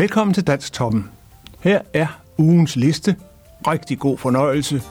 Velkommen til Dansk Toppen. Her er ugens liste. Rigtig god fornøjelse.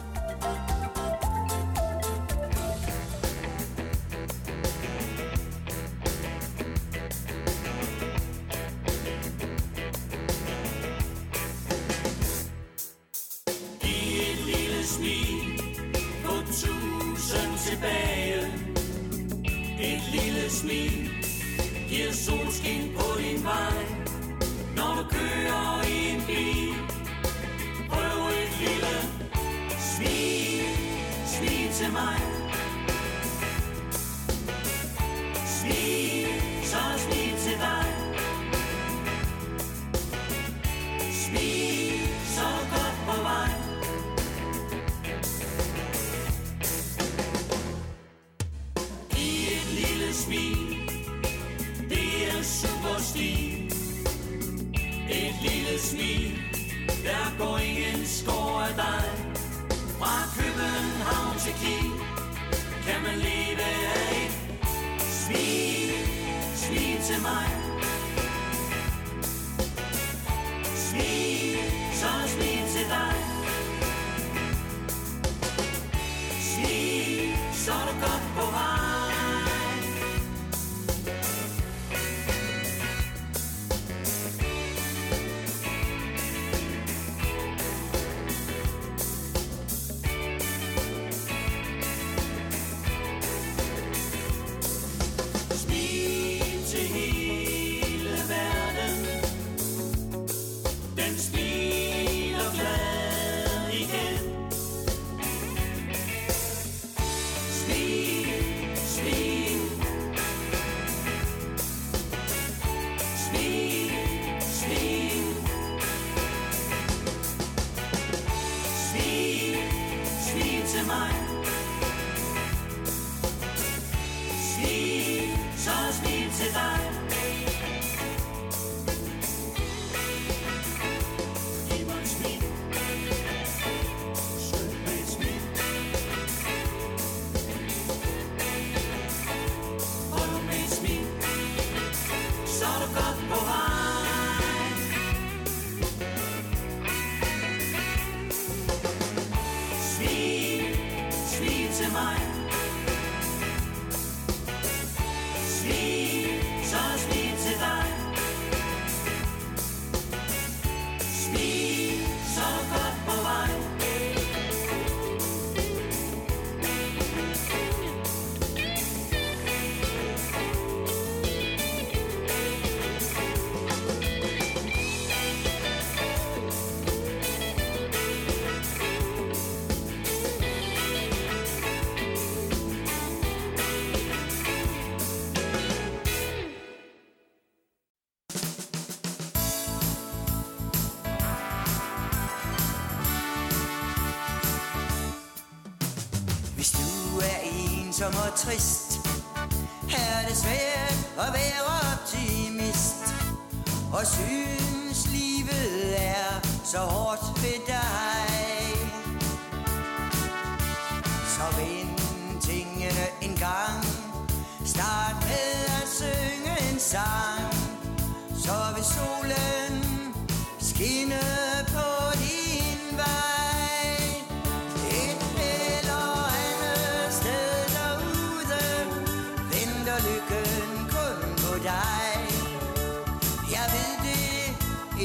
faz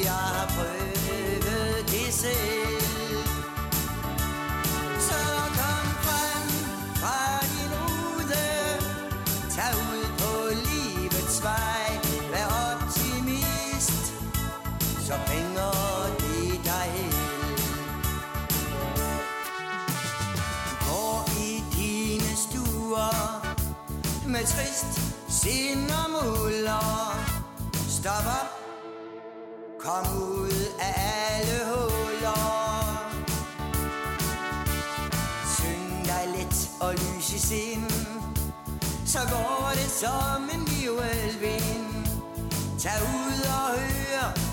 jeg har prøvet det selv. Så kom frem fra din rude Tag ud på livets vej. Vær optimist Så bringer det dig hen. Går i dine stuer Med trist sind og muller Stop op Kom ud af alle huller. Syng dig let og lys i sind. Så går det som en virvelvind Tag ud og hør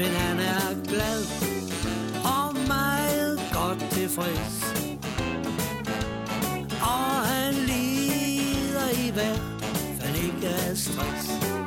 Men han er glad og meget godt tilfreds. Og han lider i hvert fald ikke af stress.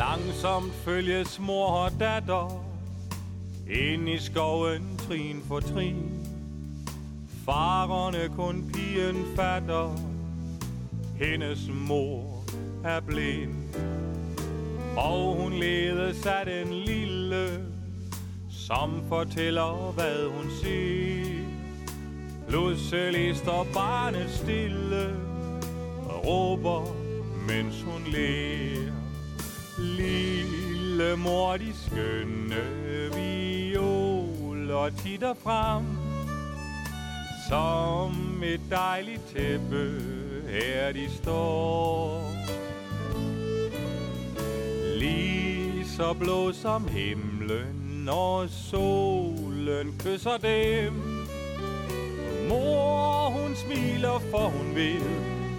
Langsomt følges mor og datter Ind i skoven trin for trin. Farerne kun pigen fatter. Hendes mor er blind. Og hun ledes af den lille Som fortæller hvad hun ser Pludselig står barnet stille Og råber mens hun ler. Lille mor, de skønne violer titter frem Som et dejligt tæppe, her de står. Lige så blå som himlen, når solen kysser dem. Mor, hun smiler, for hun ved,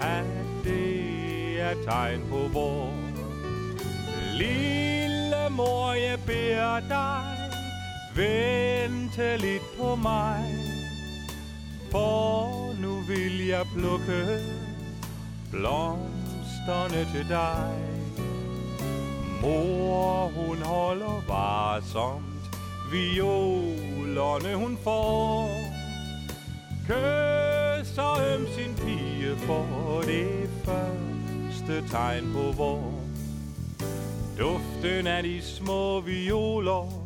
at det er tegn på vor. Lille mor, jeg beder dig, vente lidt på mig. For nu vil jeg plukke blomsterne til dig. Mor, hun holder varsomt, violerne hun får. Kysser øm sin pige for det første tegn på vor. Duften af de små violer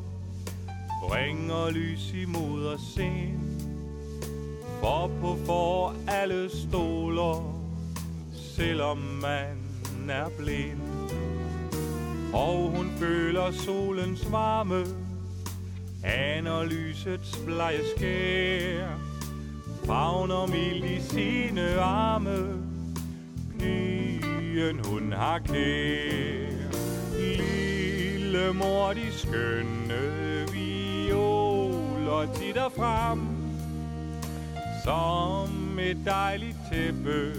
bringer lys imod os sen. For på for alle stoler, selvom man er blind. Og hun føler solens varme, aner lysets blege skær. Fagner mild i sine arme, pigen hun har kær. Lille mor, de skønne violer titter frem Som et dejligt tæppe,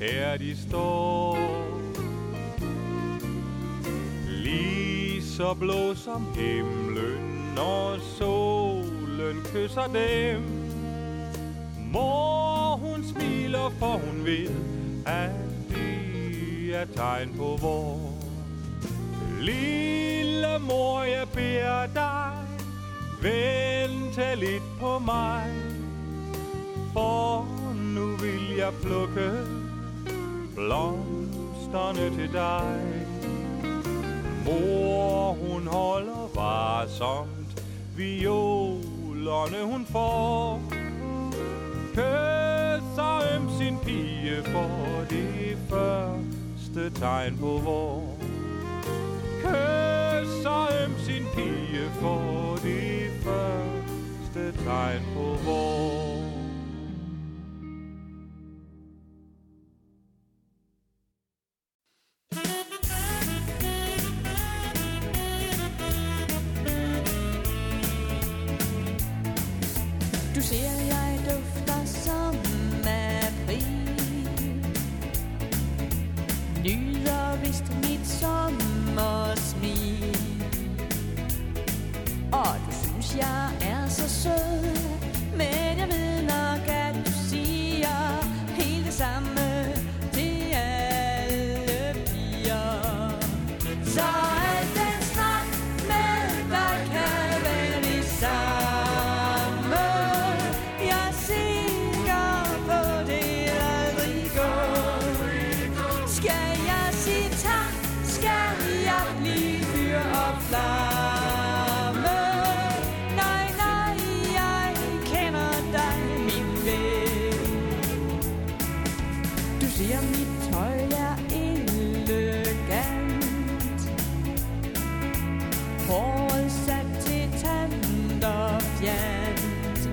her de står. Lige så blå som himlen, når solen kysser dem. Mor, hun smiler, for hun ved, at det er tegn på vor. Lille mor, jeg beder dig, vente lidt på mig. For nu vil jeg plukke blomsterne til dig. Mor, hun holder varsomt, violerne hun får. Kysser øm sin pige for det første tegn på vor kysser øm sin pige for det første tegn på vor. Håret sat til tand og fjant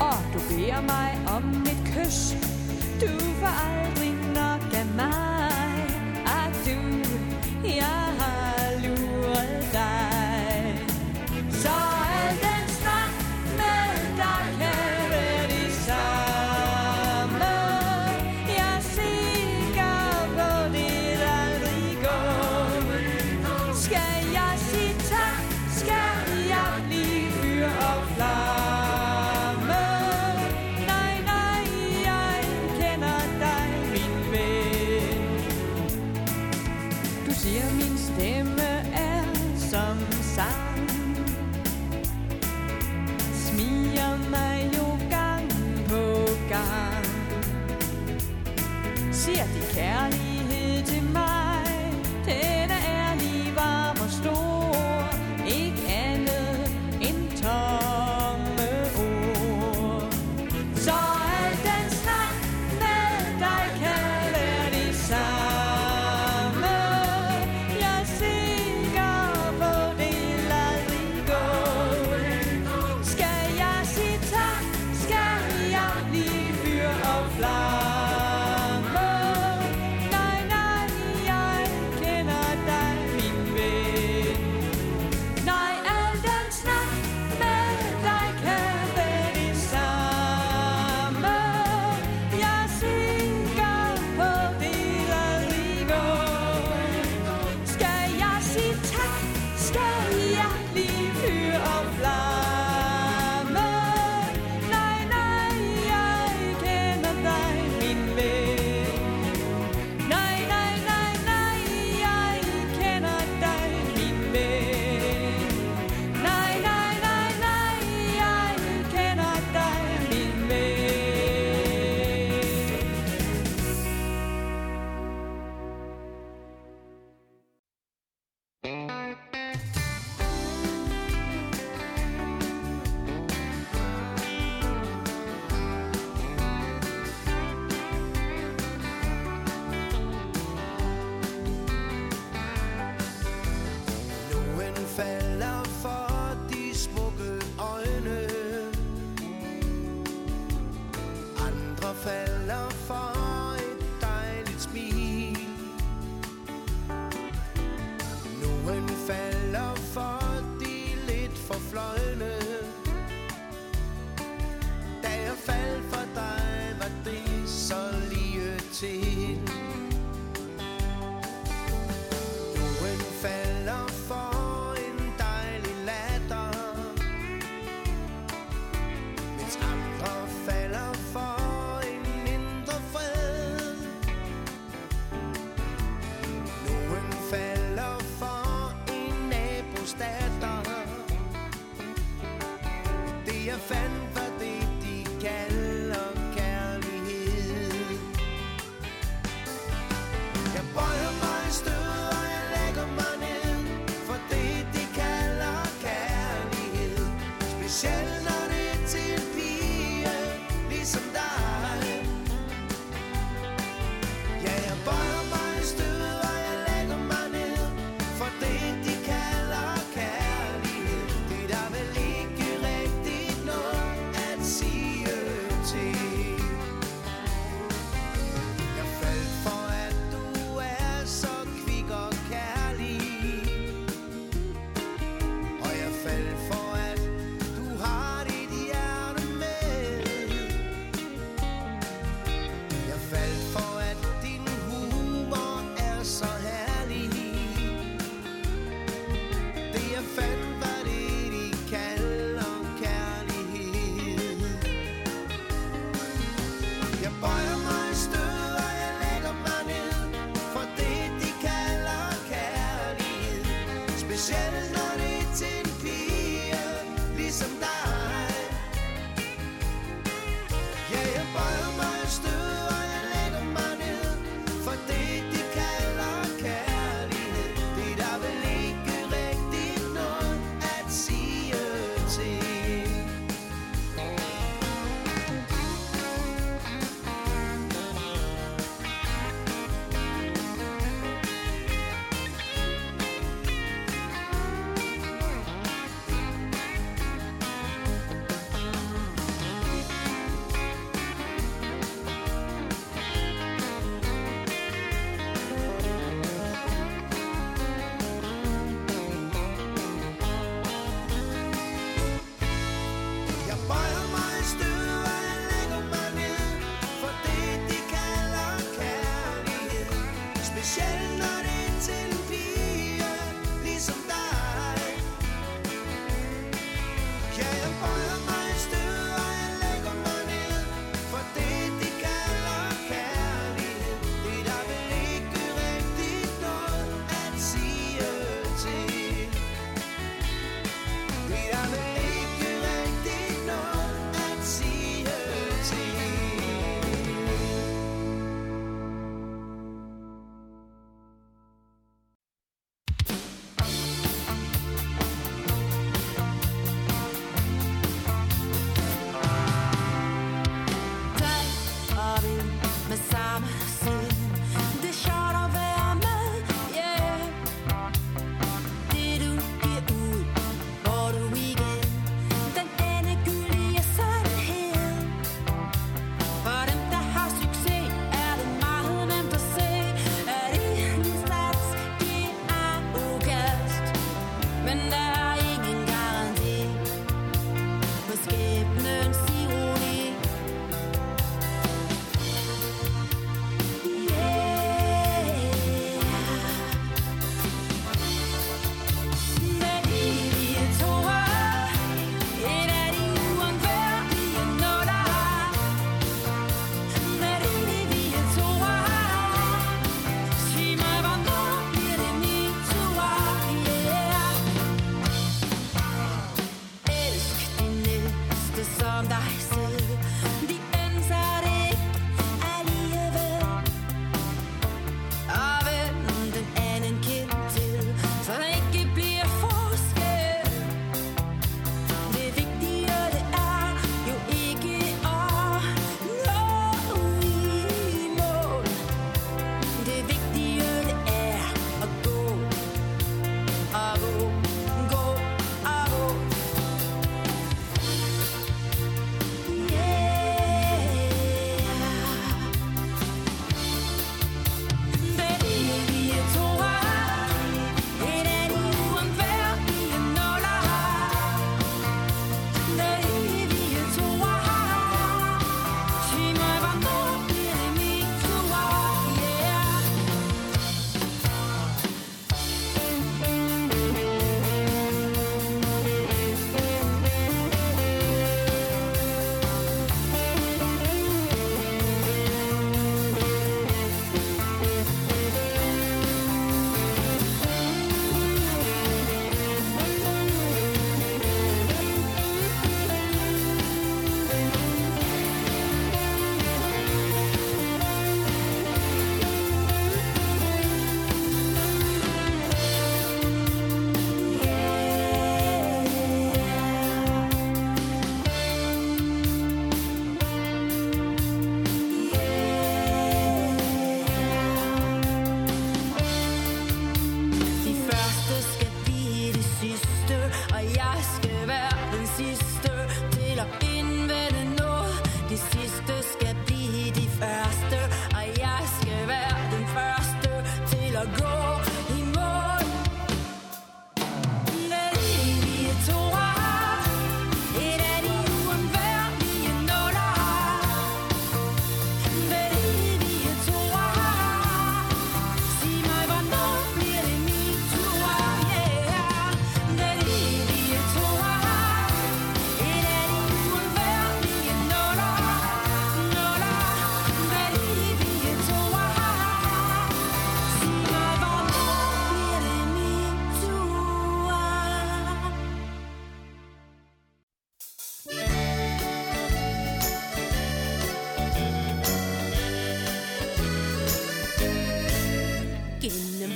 Og du beder mig om et kys. Du får aldrig nok af mig.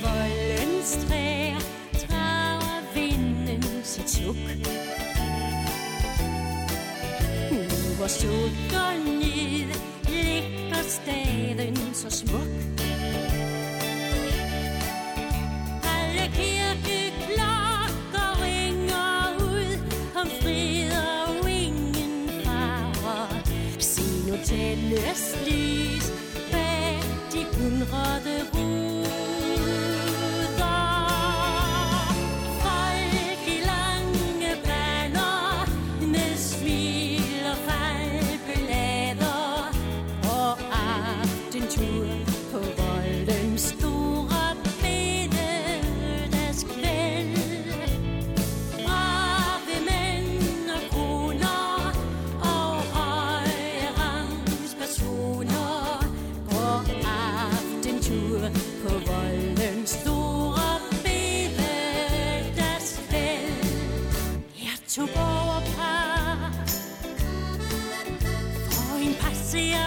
Voldens træer drager vinden sit suk. Nu hvor sol går ned, ligger staden så smuk. Alle kirkeklokker ringer ud om fred og ingen farer. Se nu tændes lys bag de hundrede ruder. To tog borgerpar for en passiar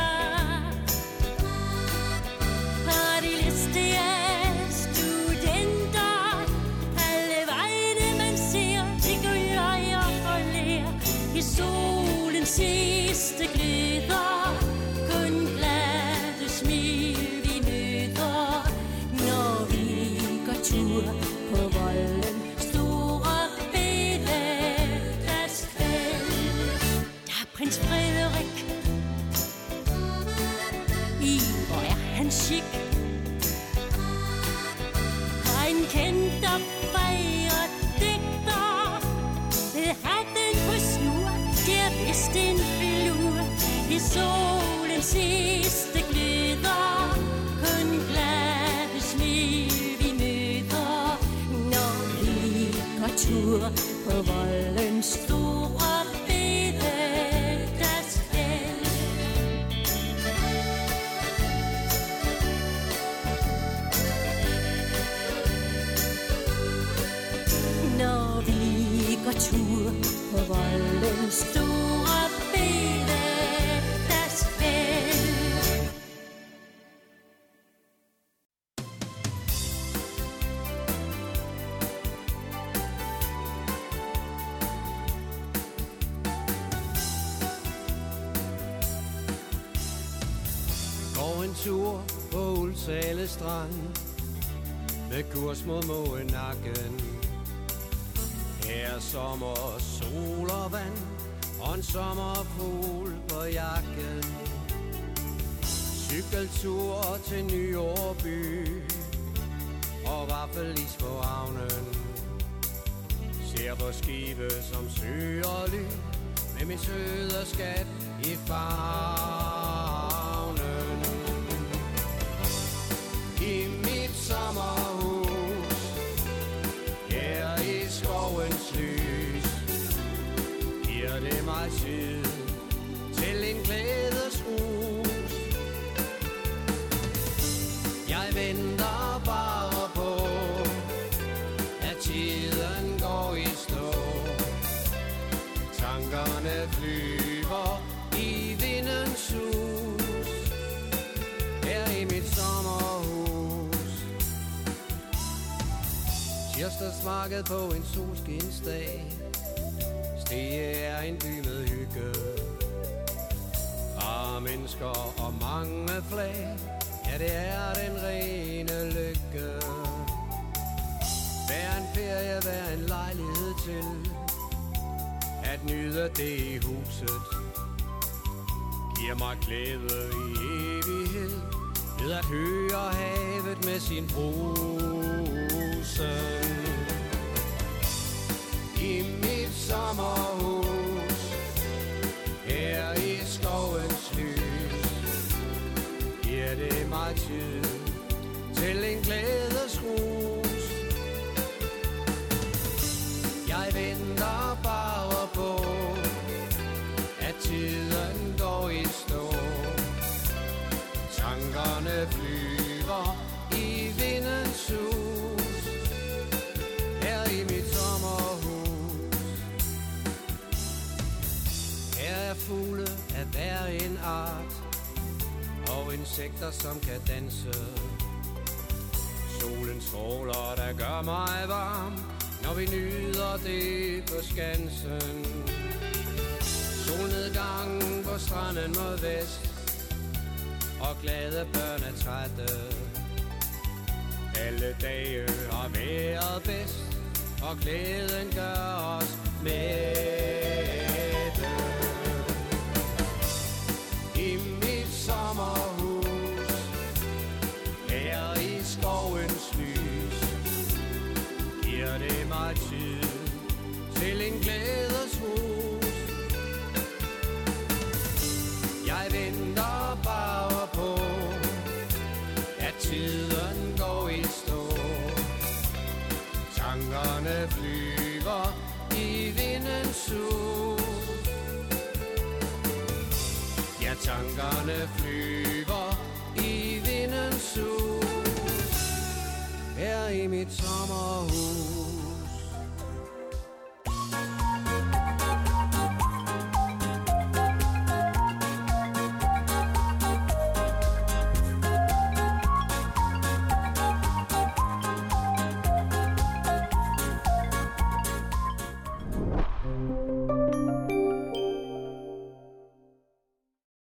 Strand Med kurs mod Måenakken Her er sommer, sol og vand Og en sommerfugl på jakken. Cykeltur til Nyårby Og vaffelis på havnen. Ser på skibe som søger ly Med min søde skat i far. Giver Til en glædesrus Jeg venter bare på At tiden går i stå. Tankerne flyver i vindens sus Her i mit sommerhus. Tirsdagsmarked på en solskinsdag det er en by med hygge. Og mennesker og mange flag. Ja, det er den rene lykke. Hver en ferie, hver en lejlighed til At nyde det i huset. Giver mig glæde i evighed Ved at høre havet med sin brug. Insekter som kan danse. Solen stråler, der gør mig varm Når vi nyder det på Skansen. Solnedgangen på stranden mod vest Og glade børn er trætte. Alle dage har været bedst Og glæden gør os med.